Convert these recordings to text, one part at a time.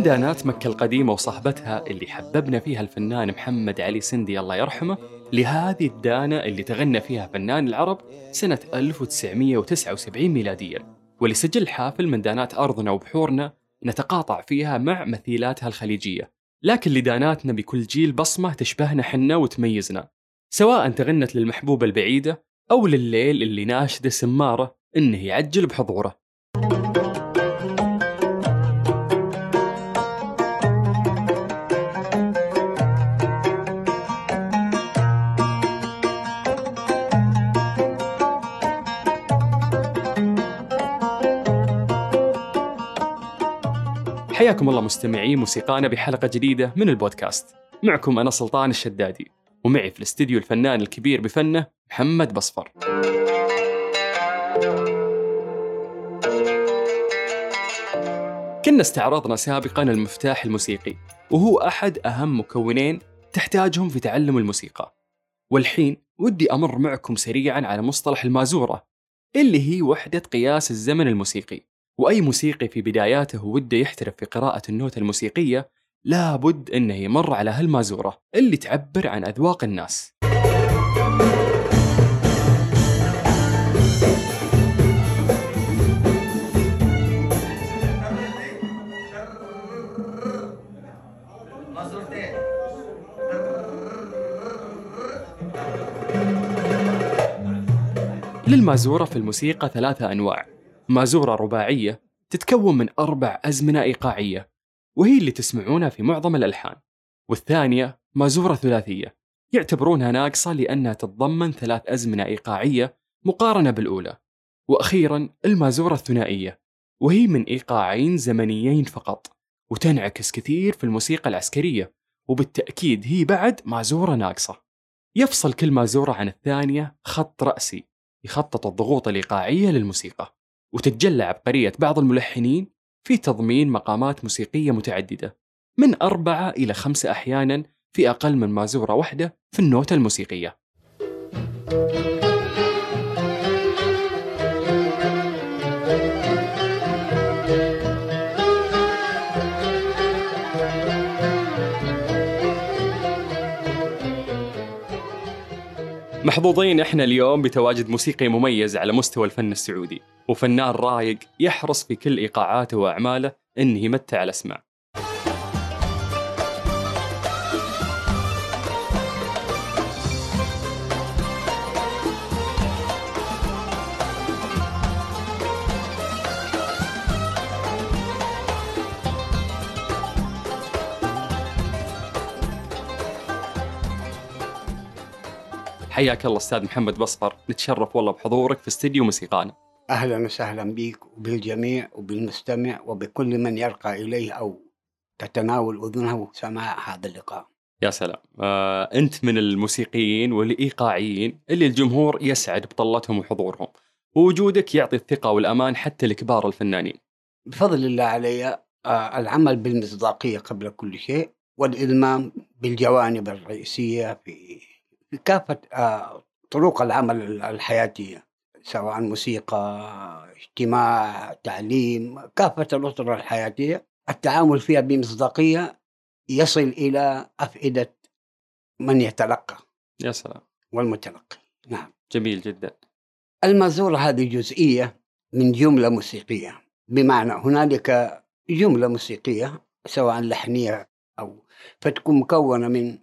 من دانات مكة القديمة وصحبتها اللي حببنا فيها الفنان محمد علي سندي الله يرحمه لهذه الدانة اللي تغنى فيها فنان العرب سنة 1979 ميلاديا. واللي سجل حافل من دانات أرضنا وبحورنا نتقاطع فيها مع مثيلاتها الخليجية. لكن لداناتنا بكل جيل بصمة تشبهنا حنا وتميزنا. سواء تغنت للمحبوبة البعيدة أو لليل اللي ناشد سمارة إنه يعجل بحضوره. حياكم الله مستمعي موسيقانا بحلقة جديدة من البودكاست. معكم أنا سلطان الشدادي ومعي في الاستديو الفنان الكبير بفنه محمد بصفر. كنا استعرضنا سابقا المفتاح الموسيقي وهو أحد أهم مكونين تحتاجهم في تعلم الموسيقى. والحين ودي أمر معكم سريعا على مصطلح المازورة اللي هي وحدة قياس الزمن الموسيقي. وأي موسيقي في بداياته وده يحترف في قراءة النوتة الموسيقية لابد أنه يمر على هالمازورة اللي تعبر عن أذواق الناس. للمازورة في الموسيقى ثلاثة أنواع. مازورة رباعية تتكون من أربع أزمنة إيقاعية وهي اللي تسمعونها في معظم الألحان. والثانية مازورة ثلاثية. يعتبرونها ناقصة لأنها تتضمن ثلاث أزمنة إيقاعية مقارنة بالأولى. وأخيرا المازورة الثنائية وهي من إيقاعين زمنيين فقط وتنعكس كثير في الموسيقى العسكرية وبالتأكيد هي بعد مازورة ناقصة. يفصل كل مازورة عن الثانية خط رأسي يخطط الضغوط الإيقاعية للموسيقى. وتتجلى عبقرية بعض الملحنين في تضمين مقامات موسيقية متعددة من أربعة إلى خمسة أحيانا في أقل من مازورة واحدة في النوتة الموسيقية. محظوظين إحنا اليوم بتواجد موسيقي مميز على مستوى الفن السعودي وفنان رايق يحرص في كل إيقاعاته وأعماله انه يمتع الأسماع. حياك الله أستاذ محمد بصفر. نتشرف والله بحضورك في استديو موسيقانا. أهلا وسهلا بك وبالجميع وبالمستمع وبكل من يرقى إليه أو تتناول أذنه سماع هذا اللقاء. يا سلام. آه، أنت من الموسيقيين والإيقاعيين اللي الجمهور يسعد بطلتهم وحضورهم. ووجودك يعطي الثقة والأمان حتى لكبار الفنانين. بفضل الله علي آه، العمل بالمصداقية قبل كل شيء والإلمام بالجوانب الرئيسية في آه، طرق العمل الحياتية؟ سواء موسيقى اجتماع تعليم كافه الاطر الحياتية؟ التعامل فيها بمصداقية يصل إلى أفئدة من يتلقى يا سلام. والمتلقي. نعم. جميل جدا. المازورة هذه جزئية من جملة موسيقية. بمعنى هنالك جملة موسيقية سواء لحنية أو فتكون مكونة من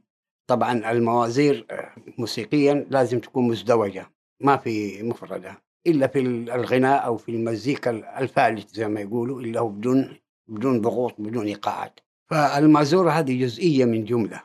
طبعا الموازير آه، موسيقيا لازم تكون مزدوجة ما في مفردة إلا في الغناء أو في المزيكا الفالت زي ما يقولوا إلا هو بدون بدون ضغوط بدون إيقاعات فالمازورة هذه جزئية من جملة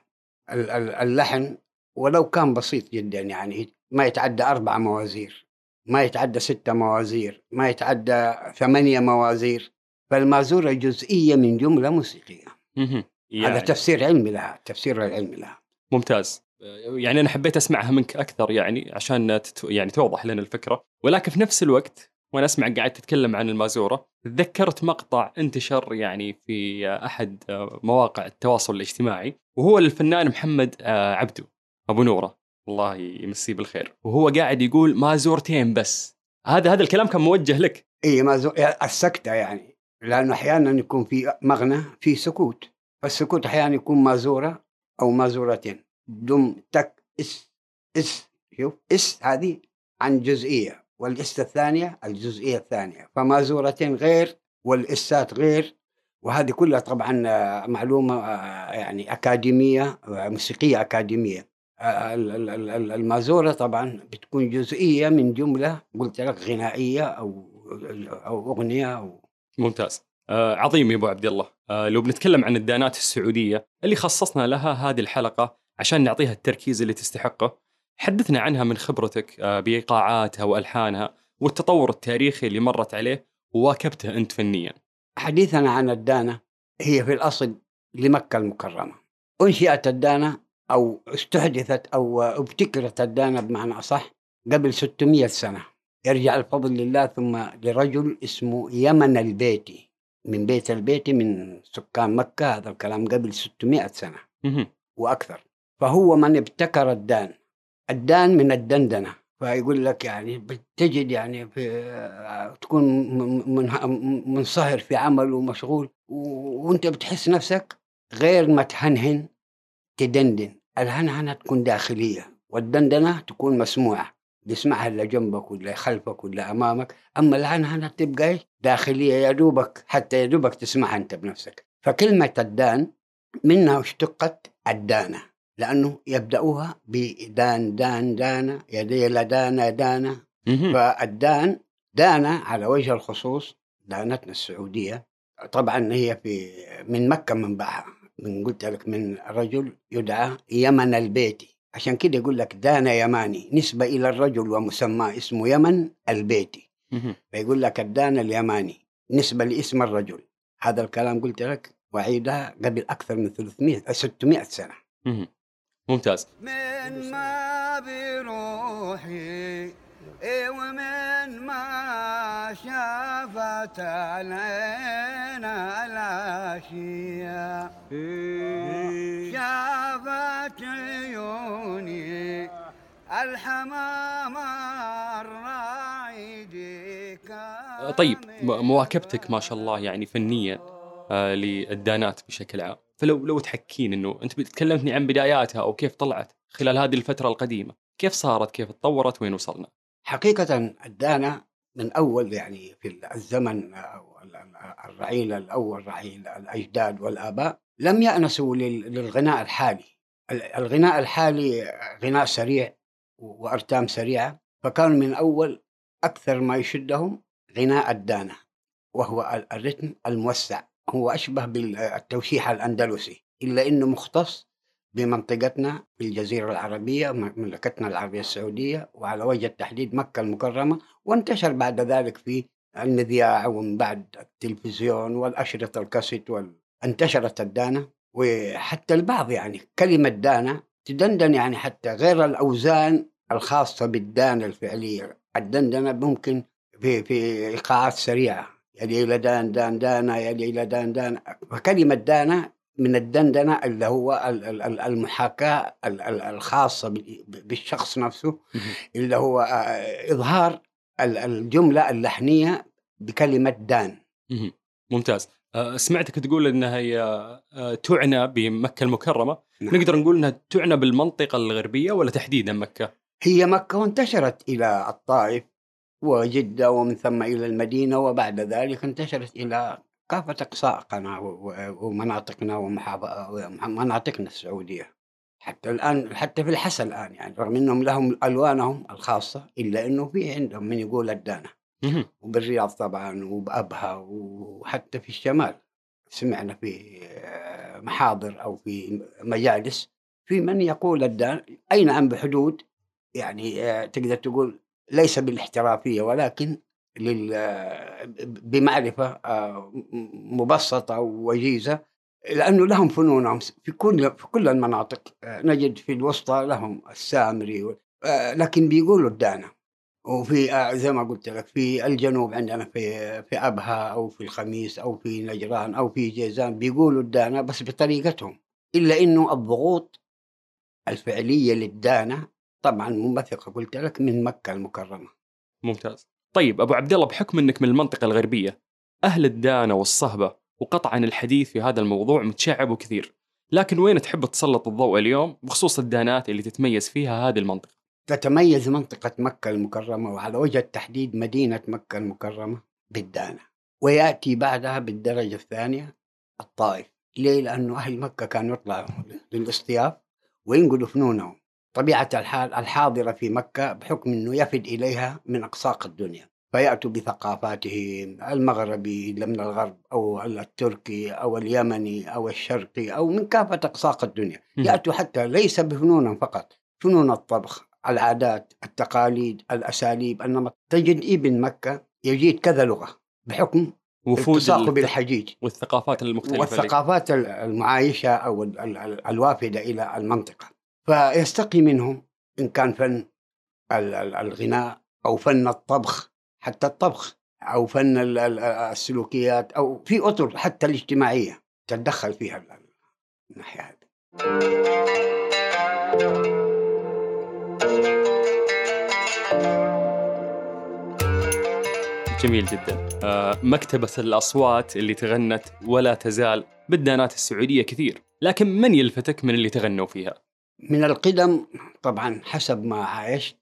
ال- ال- اللحن ولو كان بسيط جدا يعني ما يتعدى أربع موازير ما يتعدى ستة موازير ما يتعدى ثمانية موازير فالمازورة جزئية من جملة موسيقية. هذا يعني تفسير علمي لها تفسير العلمي لها ممتاز. يعني أنا حبيت أسمعها منك أكثر يعني عشان تت... يعني توضح لنا الفكرة. ولكن في نفس الوقت وأنا أسمع قاعد تتكلم عن المازورة تذكرت مقطع انتشر يعني في أحد مواقع التواصل الاجتماعي وهو للفنان محمد عبدو أبو نورة. الله يمسيه بالخير. وهو قاعد يقول مازورتين بس. هذا هذا الكلام كان موجه لك؟ اي مازور السكتة يعني. لأنه أحيانا يكون في مغنى في سكوت. فالسكوت أحيانا يكون مازورة أو مازورتين. دم تك إس إس شوف إس هذه عن جزئية والإس الثانية الجزئية الثانية. فمازورتين غير والإسات غير وهذه كلها طبعا آه، معلومة آه، يعني أكاديمية آه، موسيقية أكاديمية. ال- ال- ال- ال- المازورة طبعا بتكون جزئية من جملة قلت لك غنائية أو أو أغنية أو. ممتاز. عظيم يا أبو عبد الله. لو بنتكلم عن الدانات السعودية اللي خصصنا لها هذه الحلقة عشان نعطيها التركيز اللي تستحقه. حدثنا عنها من خبرتك آه بإيقاعاتها وألحانها والتطور التاريخي اللي مرت عليه وواكبته أنت فنيا. حديثنا عن الدانة هي في الأصل لمكة المكرمة. أنشئت الدانة أو استحدثت أو ابتكرت الدانة بمعنى أصح قبل 600 سنة. يرجع الفضل لله ثم لرجل اسمه يمن البيتي. من بيت البيتي من سكان مكة هذا الكلام قبل 600 سنة مهم. وأكثر. فهو من ابتكر الدان. الدان من الدندنة. فيقول لك يعني بتجد يعني في تكون منصهر في عمل ومشغول. وأنت بتحس نفسك غير ما تهنهن تدندن. الهنهنة تكون داخلية والدندنة تكون مسموعة. بيسمعها اللي جنبك ولا خلفك ولا أمامك. أما الهنهنه تبقى إيش؟ داخلية يا دوبك حتى يا دوبك تسمعها أنت بنفسك. فكلمة الدان منها اشتقت الدانة. لأنه يبدأوها بدان دان دانا يدي لدانا دانا. فالدان دانا على وجه الخصوص دانتنا السعودية. طبعا هي في من مكة منبعها من قلت لك من رجل يدعى يمن البيتي عشان كده يقول لك دانا يماني نسبة إلى الرجل ومسماه اسمه يمن البيتي. فيقول لك الدان اليماني نسبة لاسم الرجل. هذا الكلام قلت لك وعيدها قبل أكثر من 300 600 سنة. ممتاز. من ما بروحي ومن ما شافت العين العشية الحمام الراعي طيب مواكبتك ما شاء الله يعني فنيا آه للدانات بشكل عام. فلو لو تحكين إنه أنت تكلمتني عن بداياتها أو كيف طلعت خلال هذه الفترة القديمة كيف صارت؟ كيف تطورت؟ وين وصلنا؟ حقيقة الدانة من أول يعني في الزمن الرعيل الأول رعيل الأجداد والآباء لم يأنسوا لل- للغناء الحالي. ال- الغناء الحالي غناء سريع وأرتام سريعة فكان من أول أكثر ما يشدهم غناء الدانة وهو ال- الرتم الموسع هو أشبه بالتوشيح الأندلسي إلا أنه مختص بمنطقتنا في الجزيرة العربية مملكتنا العربية السعودية وعلى وجه التحديد مكة المكرمة وانتشر بعد ذلك في المذياع ومن بعد التلفزيون والأشرطة الكاسيت وال... انتشرت الدانة وحتى البعض يعني كلمة دانة تدندن يعني حتى غير الأوزان الخاصة بالدانة الفعلية. الدندنة ممكن في في إيقاعات سريعة. يدي إلى دان دان دانا يدي إلى دان دان فكلمة دانة من الدندنة اللي هو ال- ال- ال- المحاكاة ال- ال- الخاصة بال- بالشخص نفسه اللي هو آه، إظهار ال- الجملة اللحنية بكلمة دان. ممتاز. آه، سمعتك تقول إنها هي آه، تعنى بمكة المكرمة. نعم. نقدر نقول إنها تعنى بالمنطقة الغربية ولا تحديدا مكة؟ هي مكة وانتشرت إلى الطائف وجدة ومن ثم إلى المدينة وبعد ذلك انتشرت إلى كافة أقصاء قناة ومناطقنا ومناطقنا السعودية. حتى الآن حتى في الحسا الآن يعني رغم أنهم لهم ألوانهم الخاصة إلا أنه في عندهم من يقول الدانة. وبالرياض طبعا وبأبها وحتى في الشمال. سمعنا في آه، محاضر أو في مجالس في من يقول الدان أي نعم بحدود؟ يعني آه، تقدر تقول ليس بالاحترافية ولكن لل آه، بمعرفة آه، م- مبسطة ووجيزة لأنه لهم فنونهم في كل في كل المناطق نجد في الوسطى لهم السامري لكن بيقولوا الدانة. وفي زي ما قلت لك في الجنوب عندنا في في أبها أو في الخميس أو في نجران أو في جيزان بيقولوا الدانة بس بطريقتهم إلا إنه الضغوط الفعلية للدانة طبعا منبثقة قلت لك من مكة المكرمة. ممتاز. طيب أبو عبد الله بحكم إنك من المنطقة الغربية أهل الدانة والصهبة وقطعا الحديث في هذا الموضوع متشعب وكثير. لكن وين تحب تسلط الضوء اليوم؟ بخصوص الدانات اللي تتميز فيها هذه المنطقة. تتميز منطقة مكة المكرمة وعلى وجه التحديد مدينة مكة المكرمة بالدانة ويأتي بعدها بالدرجة الثانية الطائف. ليه؟ لأنه أهل مكة كانوا يطلعوا للاصطياف وينقلوا فنونهم. طبيعة الحال الحاضرة في مكة بحكم أنه يفد إليها من أقصاق الدنيا. فيأتوا بثقافاتهم المغربي من الغرب أو التركي أو اليمني أو الشرقي أو من كافة أقصاق الدنيا. يأتوا حتى ليس بفنون فقط فنون الطبخ العادات التقاليد الأساليب النمط تجد ابن مكة يجيد كذا لغة بحكم وفود التصاقه الت- بالحجيج. والثقافات المختلفة والثقافات ال- المعايشة أو ال- ال- ال- الوافدة إلى المنطقة. فيستقي منهم إن كان فن ال- ال- الغناء أو فن الطبخ حتى الطبخ أو فن ال- ال- السلوكيات أو في أطر حتى الاجتماعية تتدخل فيها ال- ال- الناحية هذه. جميل جدا. آه، مكتبة الأصوات اللي تغنت ولا تزال بالدانات السعودية كثير لكن من يلفتك من اللي تغنوا فيها؟ من القدم طبعا حسب ما عايشت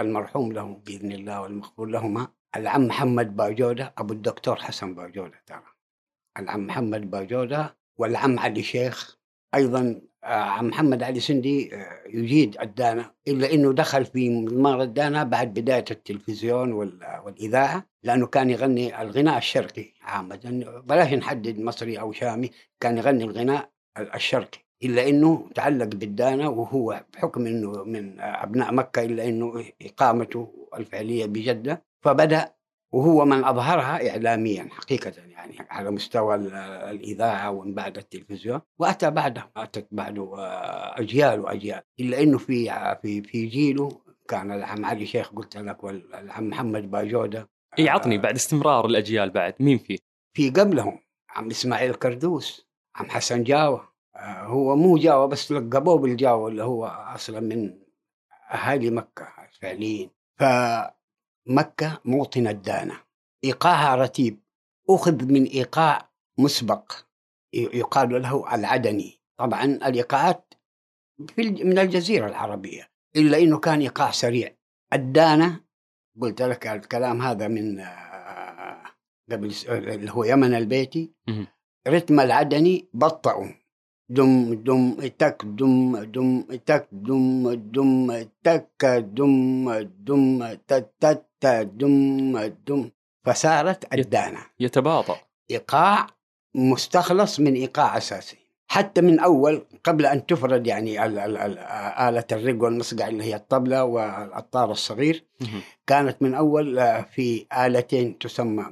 المرحوم له بإذن الله والمغفور لهما العم محمد باجودة أبو الدكتور حسن باجودة ترى. العم محمد باجودة والعم علي شيخ. أيضا آه، عم محمد علي سندي آه، يجيد الدانة إلا أنه دخل في مضمار الدانة بعد بداية التلفزيون وال- والإذاعة لأنه كان يغني الغناء الشرقي عامة. بلاش نحدد مصري أو شامي كان يغني الغناء الشرقي. إلا أنه تعلق بالدانة وهو بحكم أنه من أبناء مكة إلا أنه إقامته الفعلية بجدة فبدأ وهو من أظهرها إعلاميا حقيقة يعني على مستوى ال- الإذاعة ومن بعد التلفزيون وأتى بعده أتت بعده آه، أجيال وأجيال إلا أنه في في في جيله كان العم علي شيخ قلت لك والعم محمد باجودة إي عطني بعد استمرار الأجيال بعد مين فيه؟ في قبلهم عم إسماعيل كردوس عم حسن جاوة. آه، هو مو جاوة بس لقبوه بالجاوة اللي هو أصلا من أهالي مكة فعليين فمكة موطن الدانة. إيقاعها رتيب. أخذ من إيقاع مسبق يقال له العدني. طبعا الإيقاعات من الجزيرة العربية. إلا إنه كان إيقاع سريع. الدانة قلت لك الكلام هذا من آه، قبل اللي هو يمن البيتي. رتم العدني بطئوا دم دم تك دم دم تك دم دم تك دم دم تت تت دم دم. فصارت الدانة. يتباطأ. إيقاع مستخلص من إيقاع أساسي. حتى من أول قبل أن تفرد يعني آلة الرق والمصقع اللي هي الطبلة والطار الصغير. كانت من أول آه، في آلتين تسمى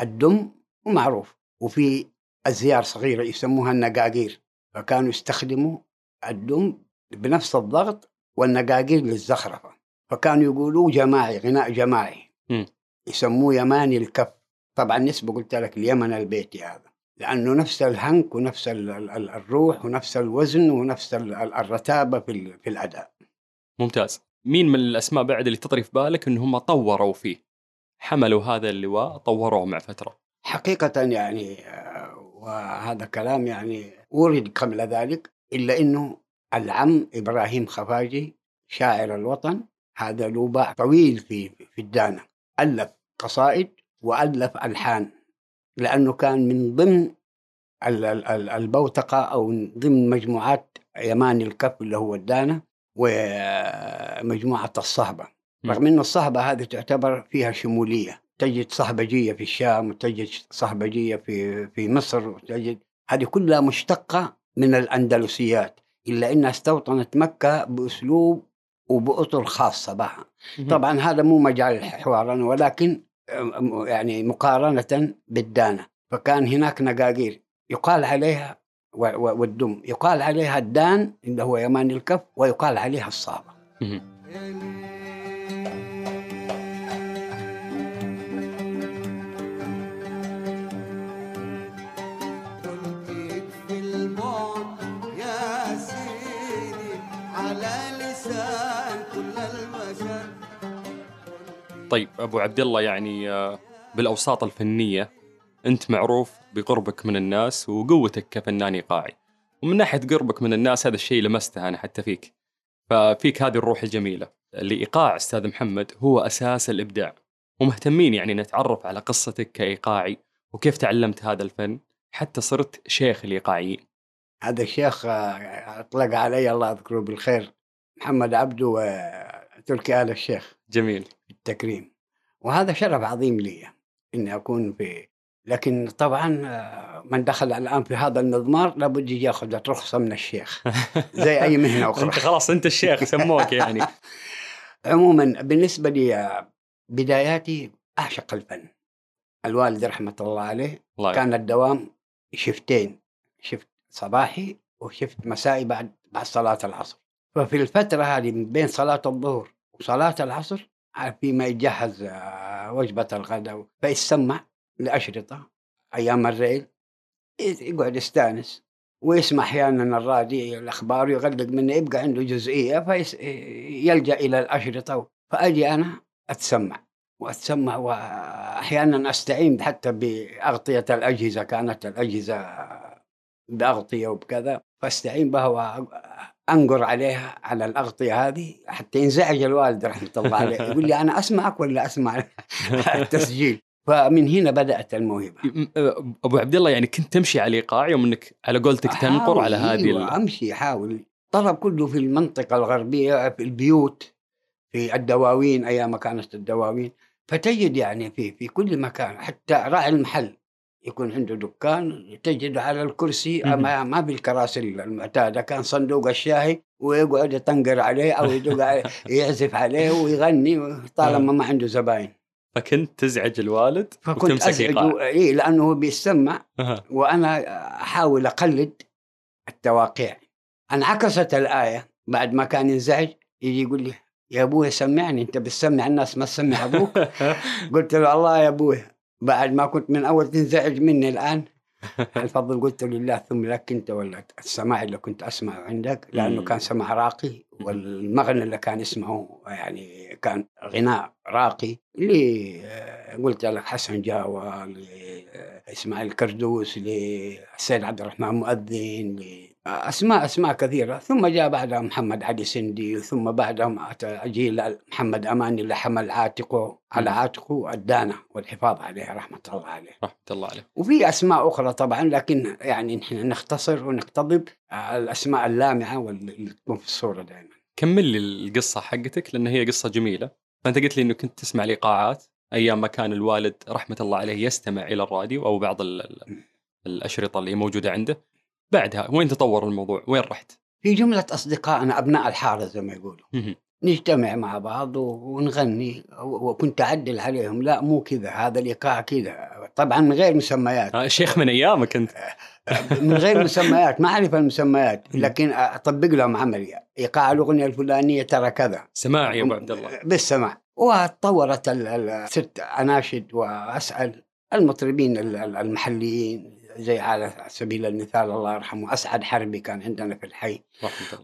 الدم ومعروف. وفي أزيار صغيرة يسموها النقاقير. فكانوا يستخدموا الدم بنفس الضغط والنقاقير للزخرفة. فكانوا يقولوا جماعي غناء جماعي. مم. يسموه يماني الكف. طبعا نسبة قلت لك اليمن البيتي هذا. لأنه نفس الهنك ونفس ال- ال- ال- الروح ونفس الوزن ونفس ال- ال- الرتابة في في الأداء. ممتاز. مين من الأسماء بعد اللي تطري في بالك أن هم طوروا فيه؟ حملوا هذا اللواء طوروه مع فترة. حقيقة يعني آه، وهذا كلام يعني ورد قبل ذلك إلا أنه العم إبراهيم خفاجي شاعر الوطن هذا له باع طويل في في الدانة ألف قصائد وألف ألحان لأنه كان من ضمن ال- ال- ال- البوتقة أو من ضمن مجموعات يماني الكف اللي هو الدانة ومجموعة الصهبة. رغم أن الصهبة هذه تعتبر فيها شمولية تجد صهبجية في الشام وتجد صهبجية في في مصر وتجد هذه كلها مشتقة من الأندلسيات إلا أنها استوطنت مكة بأسلوب وبأطر خاصة بها. طبعا هذا مو مجال حوارنا ولكن يعني مقارنة بالدانة. فكان هناك نقاقير يقال عليها والدم يقال عليها الدان اللي هو يمان الكف ويقال عليها الصابة. طيب أبو عبد الله يعني آه، بالأوساط الفنية أنت معروف بقربك من الناس وقوتك كفنان ايقاعي ومن ناحية قربك من الناس هذا الشيء لمسته أنا حتى فيك. ففيك هذه الروح الجميلة لإيقاع أستاذ محمد هو أساس الإبداع. ومهتمين يعني نتعرف على قصتك كإيقاعي وكيف تعلمت هذا الفن حتى صرت شيخ الإيقاعيين. هذا الشيخ آه، أطلق علي الله يذكره بالخير محمد عبده وتركي آل الشيخ. جميل. التكريم. وهذا شرف عظيم لي إني أكون في لكن طبعا آه، من دخل الآن في هذا المضمار لابد يأخذ رخصة من الشيخ زي أي مهنة أخرى. أنت خلاص أنت الشيخ سموك يعني. عموما بالنسبة لي آه، بداياتي أعشق الفن. الوالد رحمة الله عليه الله كان الدوام شفتين شفت صباحي وشفت مسائي بعد بعد صلاة العصر. ففي الفترة هذه من بين صلاة الظهر وصلاة العصر فيما يجهز آه، وجبة الغداء فيسمع لأشرطة أيام الريل يقعد يستأنس ويسمع أحيانا الراديو الأخبار ويغلق منه يبقى عنده جزئية فيلجأ إلى الأشرطة فأجي أنا أتسمع وأتسمع وأحيانا أستعين حتى بأغطية الأجهزة كانت الأجهزة بأغطية وبكذا فأستعين بها وأنقر عليها على الأغطية هذه حتى ينزعج الوالد رحمة الله عليه يقول لي أنا أسمعك ولا أسمع التسجيل؟ فمن هنا بدأت الموهبة. م- أبو عبد الله يعني كنت تمشي على الايقاع يوم إنك على قولتك تنقر على هذه أيوة ال... أمشي أحاول. طلب كله في المنطقة الغربية في البيوت في الدواوين أيام ما كانت الدواوين. فتجد يعني في في كل مكان حتى راعي المحل. يكون عنده دكان تجد على الكرسي. ما, ما بالكراسي المعتادة كان صندوق الشاي ويقعد يطنقر عليه أو يدق عليه يعزف عليه ويغني طالما ما عنده زباين. فكنت تزعج الوالد فكنت ايقاع إيه لأنه هو بيسمع. وأنا أحاول أقلد التواقيع انعكست الآية بعد ما كان ينزعج يجي يقول لي يا أبوي سمعني أنت بتسمع الناس ما تسمع أبوك؟ قلت له الله يا أبوي. بعد ما كنت من أول تنزعج مني الآن. الفضل قلت لله ثم لك أنت ولا السماع اللي كنت اسمعه عندك؟ لأنه. كان سماع راقي والمغنى اللي كان يسمعه يعني كان غناء راقي اللي قلت لك حسن جاوة لاسماعيل كردوس لسيد عبد الرحمن مؤذن أسماء أسماء كثيرة. ثم جاء بعدها محمد علي سندي ثم بعدهم أتى جيل محمد أماني اللي حمل عاتقه على. عاتقه الدانة والحفاظ عليه رحمة الله عليه. رحمة الله عليه. وفي أسماء أخرى طبعا لكن يعني نحن نختصر ونقتضب الأسماء اللامعة واللي تكون في الصورة دائما. كمل لي القصة حقتك لأن هي قصة جميلة. فأنت قلت لي إنه كنت تسمع الايقاعات أيام ما كان الوالد رحمة الله عليه يستمع إلى الراديو أو بعض ال- ال- الأشرطة اللي موجودة عنده. بعدها وين تطور الموضوع؟ وين رحت؟ في جملة أصدقائنا أبناء الحاره زي ما يقولوا. نجتمع مع بعض ونغني. وكنت أعدل عليهم لا مو كذا هذا الايقاع كذا. طبعا من غير مسميات. آه، شيخ من أيامك أنت. من غير مسميات. ما أعرف المسميات لكن أطبق لهم عملي. إيقاع الأغنية الفلانية ترى كذا. سماعي يا أبو عبد الله. بالسماع. وتطورت ال- ال- صرت أناشد وأسأل المطربين ال- ال- المحليين زي على سبيل المثال الله يرحمه أسعد حربي كان عندنا في الحي.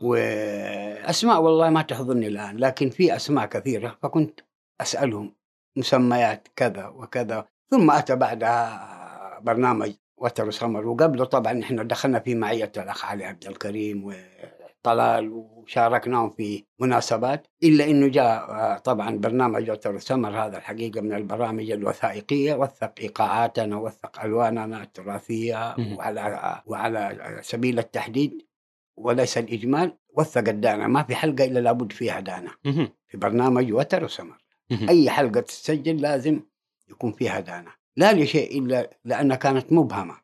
وأسماء والله ما تحضرني الآن لكن في أسماء كثيرة فكنت أسألهم مسميات كذا وكذا ثم أتى بعدها برنامج وتر سمر وقبله طبعا إحنا دخلنا في معية الأخ علي عبد الكريم وطلال وشاركناهم في مناسبات إلا إنه جاء آه، طبعا برنامج وتر سمر هذا الحقيقة من البرامج الوثائقية وثق إيقاعاتنا وثق ألواننا التراثية. وعلى وعلى سبيل التحديد وليس الإجمال وثق الدانا ما في حلقة إلا لابد فيها دانا. في برنامج وتر وسمر. أي حلقة تسجل لازم يكون فيها دانا لا لشيء إلا لأنها كانت مبهمة.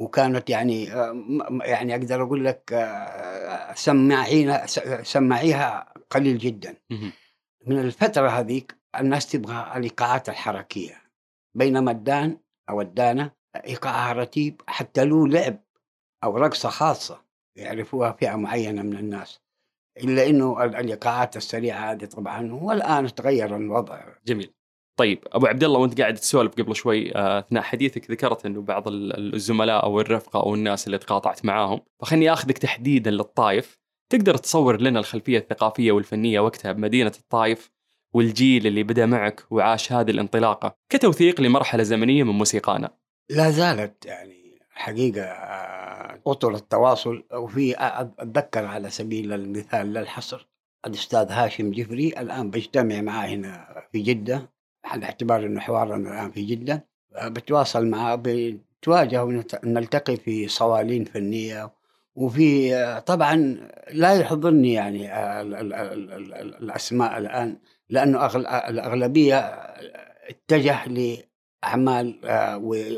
وكانت يعني آه، يعني أقدر أقول لك آه، سماعينا سماعيها قليل جدا. من الفترة هذيك الناس تبغى الإيقاعات الحركية بينما الدان أو الدانة إيقاعها رتيب حتى له لعب أو رقصة خاصة يعرفوها فئة معينة من الناس. إلا إنه ال- الإيقاعات السريعة هذه طبعا والآن تغير الوضع. جميل. طيب أبو عبد الله وأنت قاعد تسولف قبل شوي آه، أثناء حديثك ذكرت إنه بعض ال- الزملاء أو الرفقة أو الناس اللي تقاطعت معاهم فخلني آخذك تحديدا للطايف. تقدر تصور لنا الخلفية الثقافية والفنية وقتها بمدينة الطايف والجيل اللي بدأ معك وعاش هذه الانطلاقة كتوثيق لمرحلة زمنية من موسيقانا؟ لا زالت يعني حقيقة آه، أطر التواصل. وفي أتذكر على سبيل المثال للحصر الأستاذ هاشم جفري الآن بجتمع معه هنا في جدة. على اعتبار أنه حوارنا الآن في جدة آه، بتواصل معه بتواجه ونلتقي في صوالين فنية وفي طبعا لا يحضرني يعني ال- ال- ال- ال- ال- الأسماء الآن لأنه أغل- الأغلبية اتجه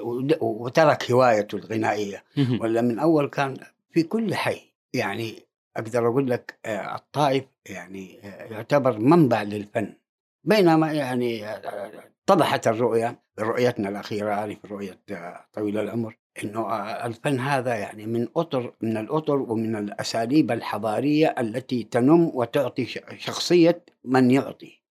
ود- وترك هوايته الغنائية. ولا من أول كان في كل حي يعني أقدر أقول لك الطائف يعني يعتبر منبع للفن. بينما يعني اتضحت الرؤية برؤيتنا الأخيرة يعني في رؤية طويل العمر إنه آه، الفن هذا يعني من أطر من الأطر ومن الأساليب الحضارية التي تنم وتعطي ش- شخصية من يعطي.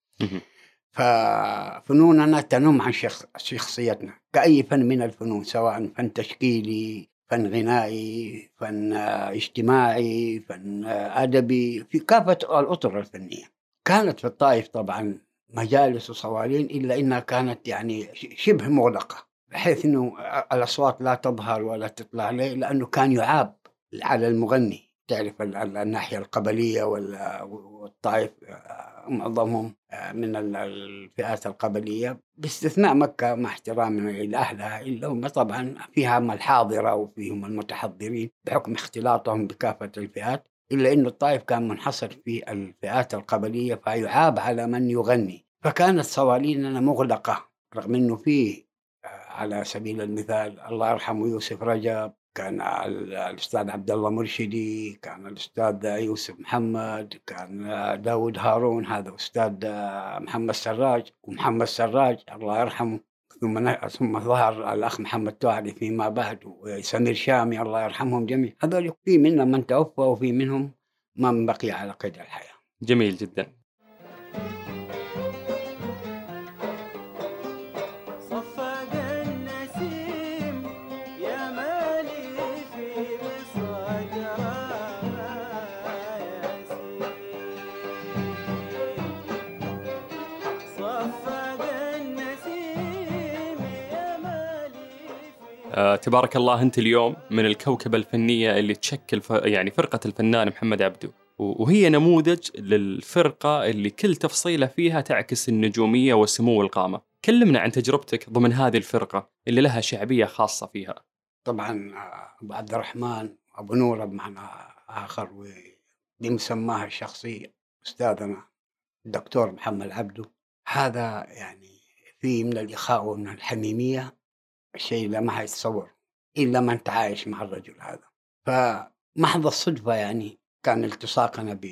ففنوننا تنم عن شخص شخصيتنا. كأي فن من الفنون سواء فن تشكيلي فن غنائي فن آه، اجتماعي فن آه، أدبي في كافة الأطر الفنية. كانت في الطائف طبعا مجالس وصوالين إلا إنها كانت يعني شبه مغلقة بحيث أنه الأصوات لا تظهر ولا تطلع عليه لأنه كان يعاب على المغني. تعرف ال- ال- الناحية القبلية وال- والطائف آه، معظمهم آه، من ال- الفئات القبلية. باستثناء مكة مع احترامنا لأهلها إلا هم طبعا فيها الحاضرة وفيهم المتحضرين بحكم اختلاطهم بكافة الفئات. إلا أن الطائف كان منحصر في الفئات القبلية فيعاب على من يغني. فكانت صواليننا مغلقة رغم أنه فيه آه، على سبيل المثال الله يرحمه يوسف رجب كان ال- الأستاذ عبد الله مرشدي كان الأستاذ يوسف محمد كان داود هارون هذا أستاذ محمد سراج. ومحمد سراج الله يرحمه ثم ثم ظهر الأخ محمد توعلي فيما بعد وسمير شامي الله يرحمهم جميعا. هذول في منهم من توفى وفي منهم من بقي على قيد الحياة. جميل جدا. آه، تبارك الله أنت اليوم من الكوكبه الفنية اللي تشكل ف... يعني فرقة الفنان محمد عبده و- وهي نموذج للفرقة اللي كل تفصيلة فيها تعكس النجومية وسمو القامة. كلمنا عن تجربتك ضمن هذه الفرقة اللي لها شعبية خاصة فيها. طبعا أبو عبد الرحمن أبو نور بمعنى آخر وبمسماه الشخصي أستاذنا الدكتور محمد عبده هذا يعني فيه من الإخاء ومن الحميمية شيء لا ما يتصور إلا من تعايش مع الرجل هذا. فمحض الصدفة يعني كان التصاقنا ب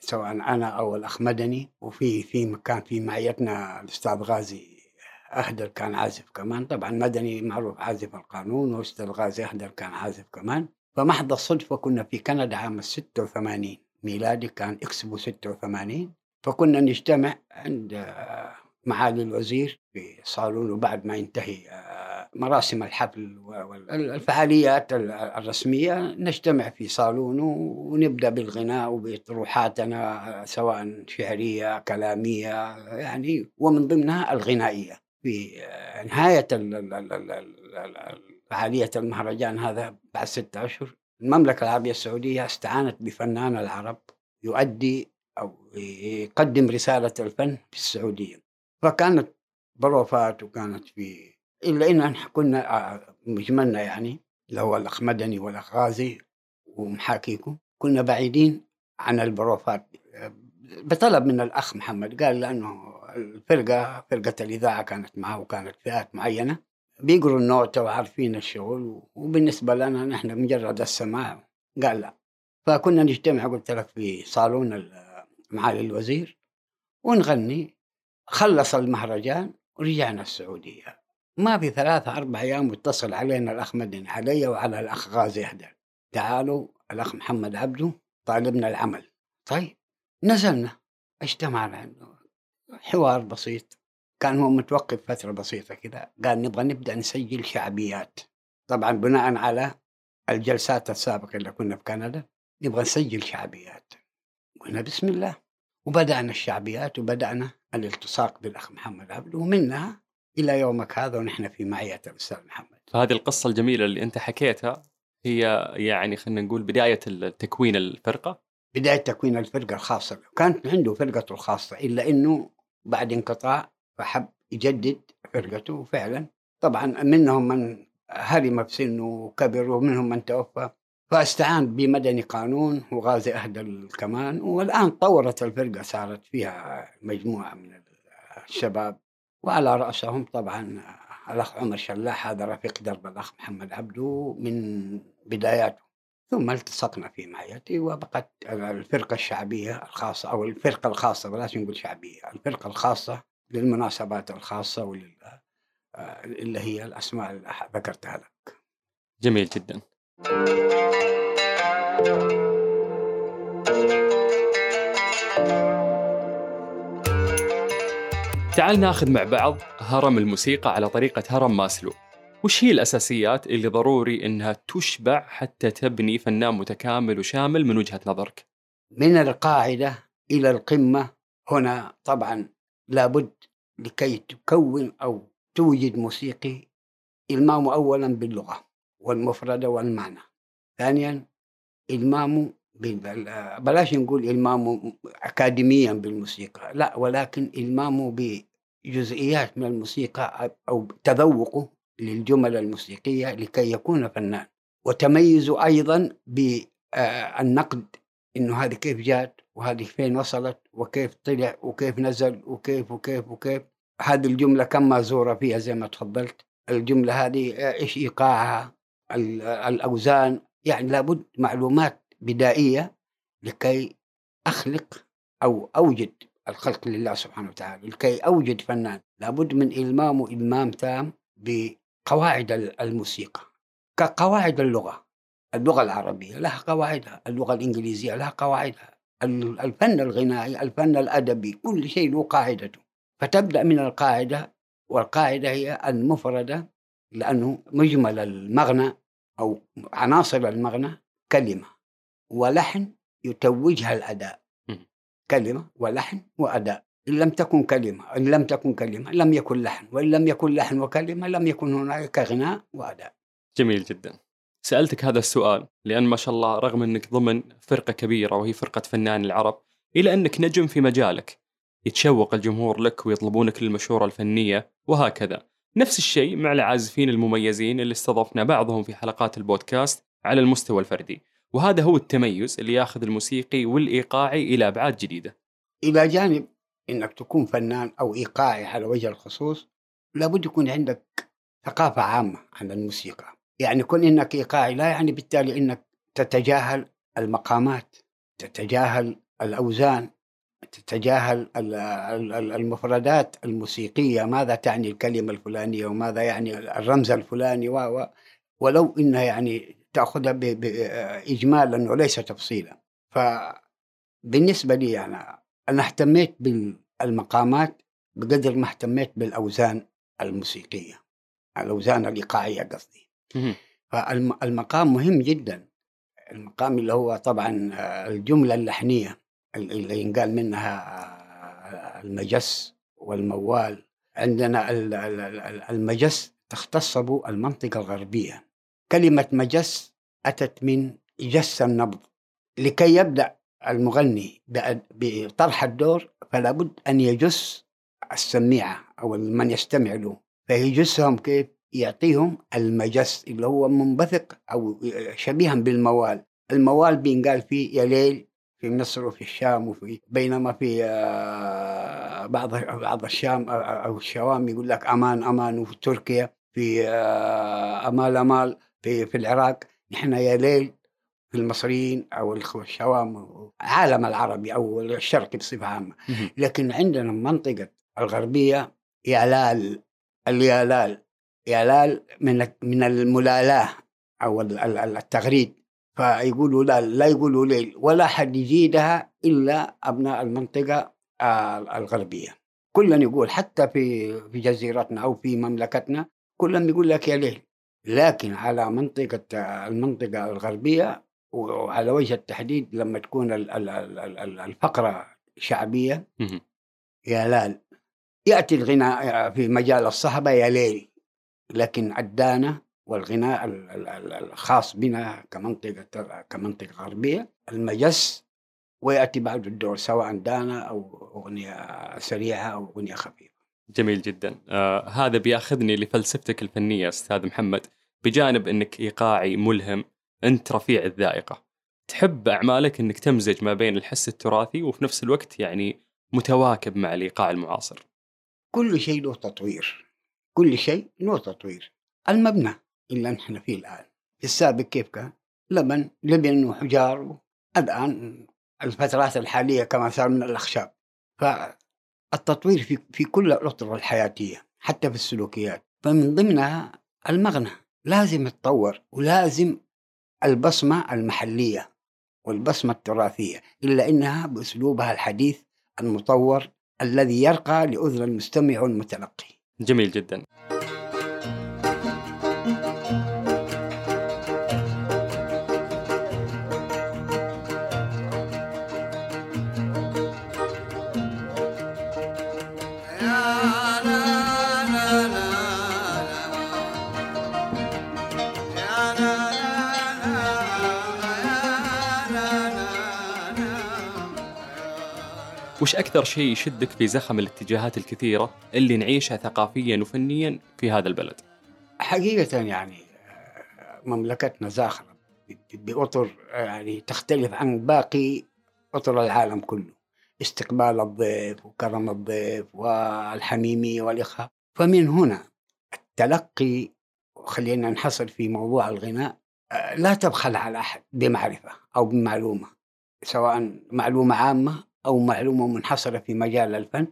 سواء أنا أو الأخ مدني وفي في مكان في معيتنا الأستاذ غازي أهدر كان عازف كمان. طبعا مدني معروف عازف القانون وأستاذ غازي أهدر كان عازف كمان. فمحض الصدفة كنا في كندا عام 86 ميلادي كان إكسبو 86 فكنا نجتمع عند معالي الوزير في صالون وبعد ما ينتهي آه، مراسم الحفل والفعاليات ال- الرسمية نجتمع في صالون ونبدأ بالغناء وبطروحاتنا سواء شعرية كلامية يعني ومن ضمنها الغنائية. في آه، نهاية ال- ال- ال- ال- ال- ال- فعالية المهرجان هذا بعد ستة أشهر المملكة العربية السعودية استعانت بفنان العرب يؤدي أو يقدم رسالة الفن في السعودية. فكانت بروفات وكانت في إلا إن إحنا كنا آه، مجملنا يعني اللي هو الأخ مدني والأخ غازي ومحاكيكم كنا بعيدين عن البروفات بطلب من الأخ محمد قال لأنه الفرقة فرقة الإذاعة كانت معه وكانت فئات معينة بيقروا النوتة وعارفين الشغل وبالنسبة لنا نحن مجرد السماع. قال لا. فكنا نجتمع قلت لك في صالون ال- معالي الوزير ونغني. خلص المهرجان ورجعنا السعودية. ما في ثلاثة أربع أيام واتصل علينا الأخ مدني علي وعلى الأخ غازي أهدر تعالوا الأخ محمد عبده طالبنا العمل. طيب نزلنا اجتمعنا عنده حوار بسيط. كان هو متوقف فترة بسيطة كذا قال نبغى نبدأ نسجل شعبيات. طبعا بناء على الجلسات السابقة اللي كنا في كندا نبغى نسجل شعبيات. قلنا بسم الله. وبدأنا الشعبيات وبدأنا الالتصاق بالأخ محمد عبده ومنها إلى يومك هذا ونحن في معية الأستاذ محمد. فهذه القصة الجميلة اللي أنت حكيتها هي يعني خلينا نقول بداية تكوين الفرقة. بداية تكوين الفرقة الخاصة كانت عنده فرقته الخاصة إلا إنه بعد انقطاع فحب يجدد فرقته وفعلا طبعا منهم من هرم في سنه وكبر ومنهم من توفى. فاستعان بمدني قانون وغازي أهدى الكمان والآن طورت الفرقة صارت فيها مجموعة من الشباب وعلى رأسهم طبعا الأخ عمر شلاح هذا رفيق درب الأخ محمد عبدو من بداياته. ثم التصقنا في معيتي وبقت الفرقة الشعبية الخاصة أو الفرقة الخاصة بلاش نقول شعبية الفرقة الخاصة للمناسبات الخاصة ولل آه، اللي هي الأسماء اللي ذكرتها لك. جميل جدا. تعال ناخذ مع بعض هرم الموسيقى على طريقة هرم ماسلو. وش هي الأساسيات اللي ضروري إنها تشبع حتى تبني فنان متكامل وشامل من وجهة نظرك؟ من القاعدة إلى القمة هنا طبعا لابد لكي تكون أو توجد موسيقي إلمامه أولا باللغة. والمفردة والمعنى. ثانيا إلمامه بلاش نقول إلمامه أكاديميا بالموسيقى لا ولكن إلمامه بجزئيات من الموسيقى أو تذوقه للجمل الموسيقية لكي يكون فنان. وتميزه أيضا بالنقد إنه هذه كيف جات وهذه فين وصلت وكيف طلع وكيف نزل وكيف وكيف وكيف. هذه الجملة كم مازوره فيها زي ما تفضلت. الجملة هذه آه، إيش إيقاعها؟ ال- الأوزان يعني لابد معلومات بدائية لكي أخلق أو أوجد الخلق لله سبحانه وتعالى. لكي أوجد فنان لابد من المامه المام تام بقواعد ال- الموسيقى. كقواعد اللغة اللغة العربية لها قواعدها اللغة الإنجليزية لها قواعدها ال- الفن الغنائي الفن الأدبي كل شيء له قاعدته. فتبدأ من القاعدة والقاعدة هي المفردة لأنه مجمل المغنى أو عناصر المغنى كلمة ولحن يتوجها الأداء. كلمة ولحن وأداء. إن لم تكن كلمة إن لم تكن كلمة لم يكن لحن وإن لم يكن لحن وكلمة لم يكن هناك غناء وأداء. جميل جدا. سألتك هذا السؤال لأن ما شاء الله رغم أنك ضمن فرقة كبيرة وهي فرقة فنان العرب إلى أنك نجم في مجالك يتشوق الجمهور لك ويطلبونك للمشورة الفنية وهكذا. نفس الشيء مع العازفين المميزين اللي استضفنا بعضهم في حلقات البودكاست على المستوى الفردي. وهذا هو التميز اللي ياخذ الموسيقي والإيقاعي إلى أبعاد جديدة. إلى جانب إنك تكون فنان أو إيقاعي على وجه الخصوص لابد يكون عندك ثقافة عامة عن الموسيقى. يعني كون إنك إيقاعي لا يعني بالتالي إنك تتجاهل المقامات تتجاهل الأوزان. تتجاهل ال- ال- ال- المفردات الموسيقية ماذا تعني الكلمة الفلانية وماذا يعني الرمز الفلاني و ولو إنها يعني تأخذها إجمالا وليس تفصيلا. فبالنسبة لي أنا أنا اهتميت بالمقامات بقدر ما اهتميت بالأوزان الموسيقية. الأوزان الإيقاعية قصدي. فالمقام مهم جدا. المقام اللي هو طبعا آه، الجملة اللحنية. اللي ينقال منها المجس والموال. عندنا ال- ال- ال- المجس تختص المنطقة الغربية. كلمة مجس أتت من جس النبض. لكي يبدأ المغني بطرح الدور فلا بد أن يجس السميعة أو من يستمع له. فيجسهم كيف؟ يعطيهم المجس اللي هو منبثق أو شبيها بالموال. الموال بينقال فيه يا ليل في مصر وفي الشام وفي بينما في آه، بعض بعض الشام أو الشوام يقول لك أمان أمان وفي تركيا في آه، أمال أمال في في العراق. نحن يا ليل في المصريين أو الشوام العالم العربي أو الشرقي بصفة عامة. لكن عندنا المنطقة الغربية يالال اليالال يالال من من الملالاه أو ال- ال- ال- التغريد. فيقولوا لا لا يقولوا ليل ولا حد يزيدها إلا أبناء المنطقة آه، الغربية. كلنا يقول حتى في في جزيرتنا أو في مملكتنا كلهم يقول لك يا ليل. لكن على منطقة آه، المنطقة الغربية وعلى وجه التحديد لما تكون ال- ال- ال- ال- الفقرة شعبية. يا لال يأتي الغناء في مجال الصحبة يا ليل. لكن الدانة والغناء ال- ال- ال- الخاص بنا كمنطقة كمنطقة غربية. المجس ويأتي بعد الدور سواء دانا أو أغنية سريعة أو أغنية خفيفة. جميل جدا. آه هذا بيأخذني لفلسفتك الفنية أستاذ محمد بجانب أنك إيقاعي ملهم أنت رفيع الذائقة. تحب أعمالك أنك تمزج ما بين الحس التراثي وفي نفس الوقت يعني متواكب مع الإيقاع المعاصر. كل شيء له تطوير. كل شيء له تطوير. المبنى. اللي نحن فيه الآن. في السابق كيف كان؟ لبن لبن وحجار الآن الفترات الحالية كما صار من الأخشاب. فالتطوير في في كل الأطر الحياتية حتى في السلوكيات فمن ضمنها المغنى. لازم يتطور ولازم البصمة المحلية والبصمة التراثية إلا إنها بأسلوبها الحديث المطور الذي يرقى لأذن المستمع والمتلقي. جميل جدا. وش أكثر شيء يشدك في زخم الاتجاهات الكثيرة اللي نعيشها ثقافيا وفنيا في هذا البلد؟ حقيقة يعني آه، مملكتنا زاخرة بأطر آه، يعني تختلف عن باقي أطر العالم كله. استقبال الضيف وكرم الضيف والحميمية والإخاء. فمن هنا التلقي خلينا نحصل في موضوع الغناء آه، لا تبخل على أحد بمعرفة أو بمعلومة سواء معلومة عامة أو معلومة منحصرة في مجال الفن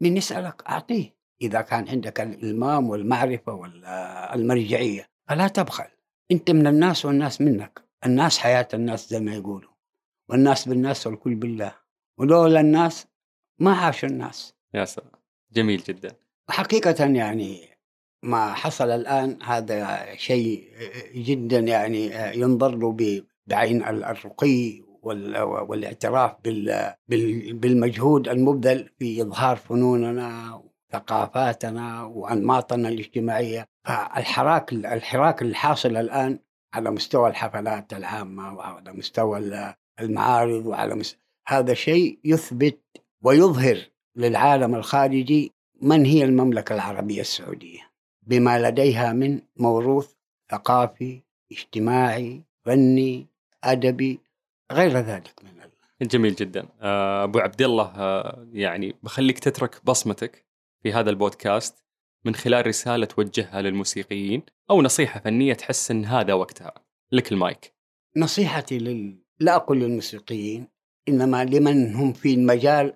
من يسألك أعطيه إذا كان عندك الإلمام والمعرفة والمرجعية فلا تبخل أنت من الناس والناس منك. الناس حياة الناس زي ما يقولوا. والناس بالناس والكل بالله. ولولا الناس ما عاش الناس. يا سلام. جميل جدا. حقيقة يعني ما حصل الآن هذا شيء جدا يعني ينظر له بعين الرقي والاعتراف بال- بال- بالمجهود المبذل في إظهار فنوننا وثقافاتنا وأنماطنا الاجتماعية. فالحراك الحراك الحاصل الآن على مستوى الحفلات العامة وعلى مستوى ال- المعارض وعلى مس... هذا شيء يثبت ويظهر للعالم الخارجي من هي المملكة العربية السعودية. بما لديها من موروث ثقافي اجتماعي فني أدبي غير ذلك من جميل جدا. آه، أبو عبد الله آه، يعني بخليك تترك بصمتك في هذا البودكاست من خلال رسالة توجهها للموسيقيين أو نصيحة فنية تحس إن هذا وقتها. لك المايك. نصيحتي لل... لا أقول للموسيقيين إنما لمن هم في المجال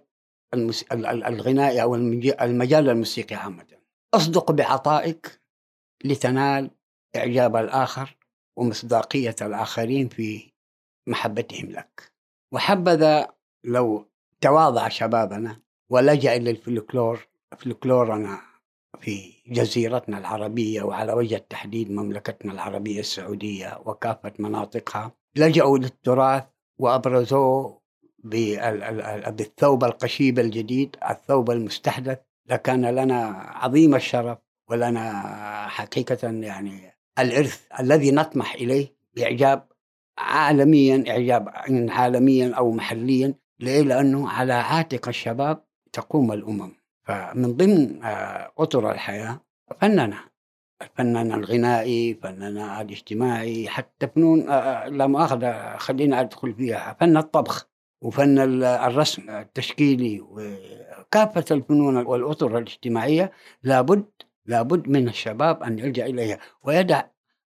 المس... ال- ال- الغنائي المج- المجال الموسيقي عامة. أصدق بعطائك لتنال إعجاب الآخر ومصداقية الآخرين في محبتهم لك. وحبذا لو تواضع شبابنا ولجأ إلى الفلكلور فلكلورنا في جزيرتنا العربية وعلى وجه التحديد مملكتنا العربية السعودية وكافة مناطقها لجأوا للتراث وأبرزوه بال- ال- ال- بالثوب القشيب الجديد الثوب المستحدث. لكان لنا عظيم الشرف ولنا حقيقة يعني الإرث الذي نطمح إليه بإعجاب عالميا إعجاب عالميا أو محليا ليه؟ لأنه على عاتق الشباب تقوم الأمم. فمن ضمن آه، أطر الحياة فننا الفنان الغنائي فننا الاجتماعي حتى فنون آه، لا مؤاخذة خلينا أدخل فيها. فن الطبخ وفن ال- الرسم التشكيلي وكافة الفنون والأطر الاجتماعية لابد لابد من الشباب أن يلجأ إليها. ويدع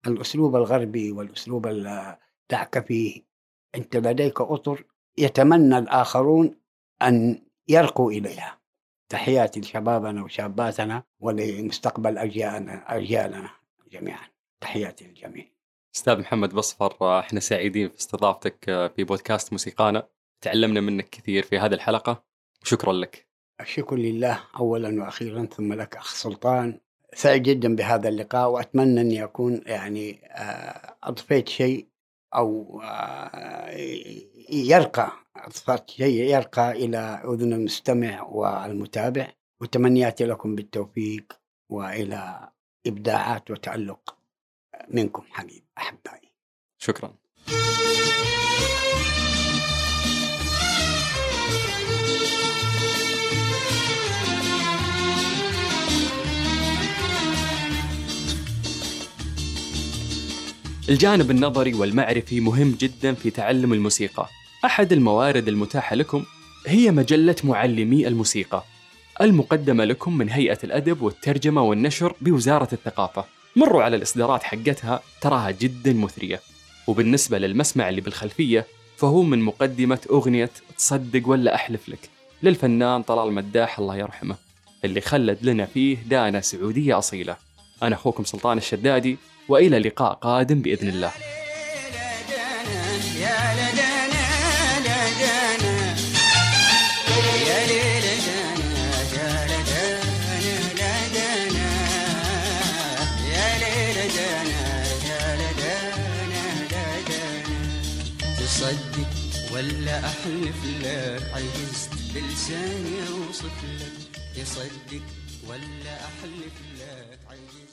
الأسلوب الغربي والأسلوب ال- دعك فيه. أنت لديك أطر يتمنى الآخرون أن يرقوا إليها. تحياتي لشبابنا وشاباتنا ولمستقبل أجيالنا أجيالنا جميعا. تحياتي للجميع. أستاذ محمد بصفر إحنا سعيدين في استضافتك آه، في بودكاست موسيقانا. تعلمنا منك كثير في هذه الحلقة. وشكرا لك. الشكر لله أولا وأخيرا ثم لك أخ سلطان. سعيد جدا بهذا اللقاء وأتمنى أني أكون يعني آه، أضفيت شيء أو آه، يرقى يرقى إلى أذن المستمع والمتابع. وتمنياتي لكم بالتوفيق وإلى إبداعات وتألق منكم حبيب أحبائي. شكرا. الجانب النظري والمعرفي مهم جدا في تعلم الموسيقى. أحد الموارد المتاحة لكم هي مجلة معلمي الموسيقى المقدمة لكم من هيئة الأدب والترجمة والنشر بوزارة الثقافة. مروا على الإصدارات حقتها تراها جدا مثرية. وبالنسبة للمسمع اللي بالخلفية فهو من مقدمة أغنية تصدق ولا أحلف لك. للفنان طلال مداح الله يرحمه اللي خلد لنا فيه دانة سعودية أصيلة. أنا أخوكم سلطان الشدادي. وإلى لقاء قادم بإذن الله. ولا أحلف لك عجزت بلساني أوصف لك. تصدق ولا أحلف لك عجزت